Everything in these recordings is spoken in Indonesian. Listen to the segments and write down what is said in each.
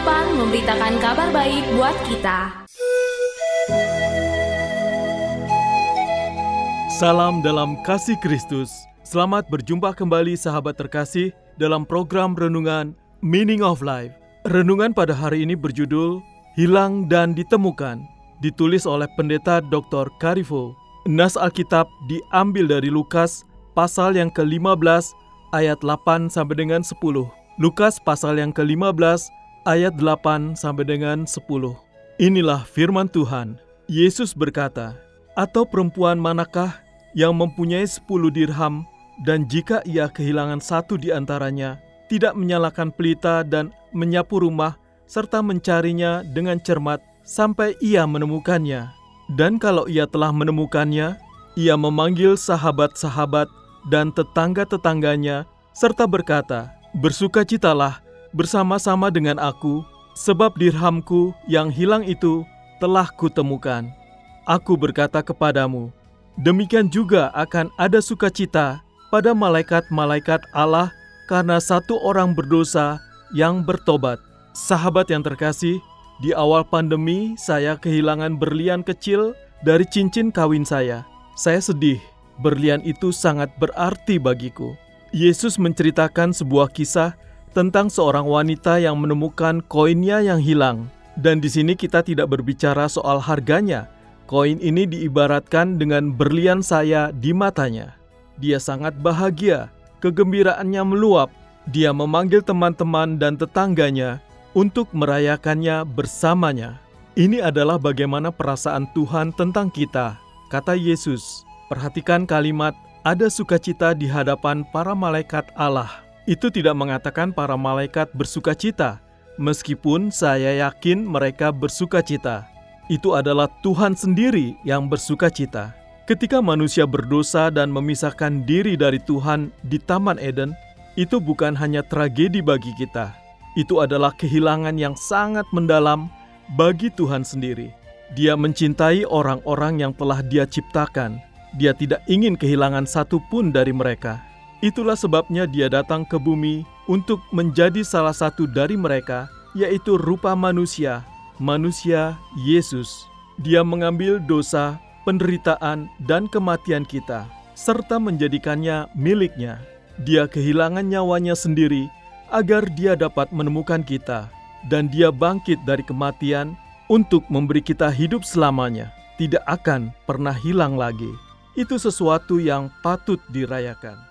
Kehidupan memberitakan kabar baik buat kita Salam dalam kasih Kristus. Selamat berjumpa kembali sahabat terkasih dalam program renungan Meaning of Life. Renungan pada hari ini berjudul Hilang dan Ditemukan, ditulis oleh Pendeta Dr. Karifo. Nas Alkitab diambil dari Lukas pasal yang ke-15 ayat 8 sampai dengan 10. Lukas pasal yang ke-15 ayat 8 sampai dengan 10. Inilah firman Tuhan. Yesus berkata, "Atau perempuan manakah yang mempunyai sepuluh dirham dan jika ia kehilangan satu di antaranya, tidak menyalakan pelita dan menyapu rumah serta mencarinya dengan cermat sampai ia menemukannya. Dan kalau ia telah menemukannya, ia memanggil sahabat-sahabat dan tetangga-tetangganya serta berkata, Bersukacitalah bersama-sama dengan aku, sebab dirhamku yang hilang itu telah kutemukan. Aku berkata kepadamu, Demikian juga akan ada sukacita pada malaikat-malaikat Allah karena satu orang berdosa yang bertobat. Sahabat yang terkasih, di awal pandemi saya kehilangan berlian kecil dari cincin kawin saya. Saya sedih, berlian itu sangat berarti bagiku. Yesus menceritakan sebuah kisah tentang seorang wanita yang menemukan koinnya yang hilang. Dan di sini kita tidak berbicara soal harganya, Koin ini diibaratkan dengan berlian saya di matanya. Dia sangat bahagia, kegembiraannya meluap. Dia memanggil teman-teman dan tetangganya untuk merayakannya bersamanya. Ini adalah bagaimana perasaan Tuhan tentang kita, kata Yesus. Perhatikan kalimat "ada sukacita di hadapan para malaikat Allah". Itu tidak mengatakan para malaikat bersukacita, meskipun saya yakin mereka bersukacita itu adalah Tuhan sendiri yang bersuka cita. Ketika manusia berdosa dan memisahkan diri dari Tuhan di Taman Eden, itu bukan hanya tragedi bagi kita. Itu adalah kehilangan yang sangat mendalam bagi Tuhan sendiri. Dia mencintai orang-orang yang telah Dia ciptakan. Dia tidak ingin kehilangan satu pun dari mereka. Itulah sebabnya Dia datang ke bumi untuk menjadi salah satu dari mereka, yaitu rupa manusia manusia Yesus. Dia mengambil dosa, penderitaan, dan kematian kita, serta menjadikannya miliknya. Dia kehilangan nyawanya sendiri agar dia dapat menemukan kita, dan dia bangkit dari kematian untuk memberi kita hidup selamanya, tidak akan pernah hilang lagi. Itu sesuatu yang patut dirayakan.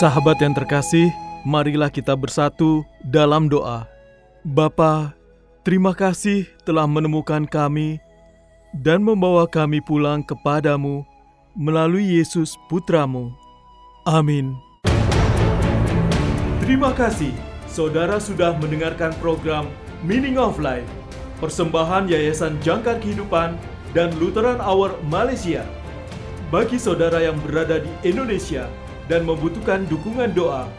Sahabat yang terkasih, marilah kita bersatu dalam doa. Bapa, terima kasih telah menemukan kami dan membawa kami pulang kepadamu melalui Yesus Putramu. Amin. Terima kasih, saudara sudah mendengarkan program Meaning of Life, persembahan Yayasan Jangkar Kehidupan dan Lutheran Hour Malaysia. Bagi saudara yang berada di Indonesia dan membutuhkan dukungan doa,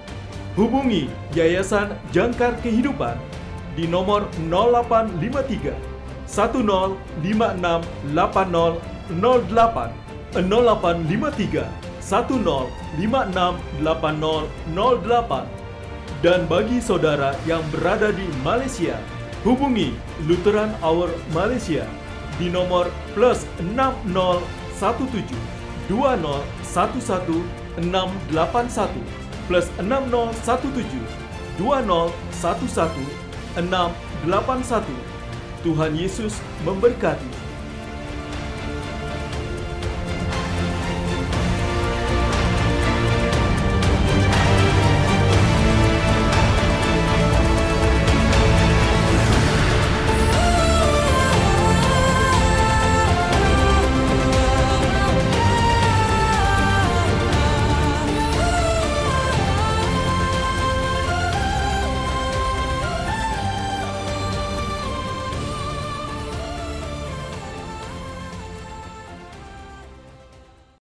hubungi Yayasan Jangkar Kehidupan di nomor 0853 1056 8008 0853 1056 8008 dan bagi saudara yang berada di Malaysia, hubungi Lutheran Hour Malaysia di nomor plus 6017 2011 681 plus 6017 2011 681. Tuhan Yesus memberkati.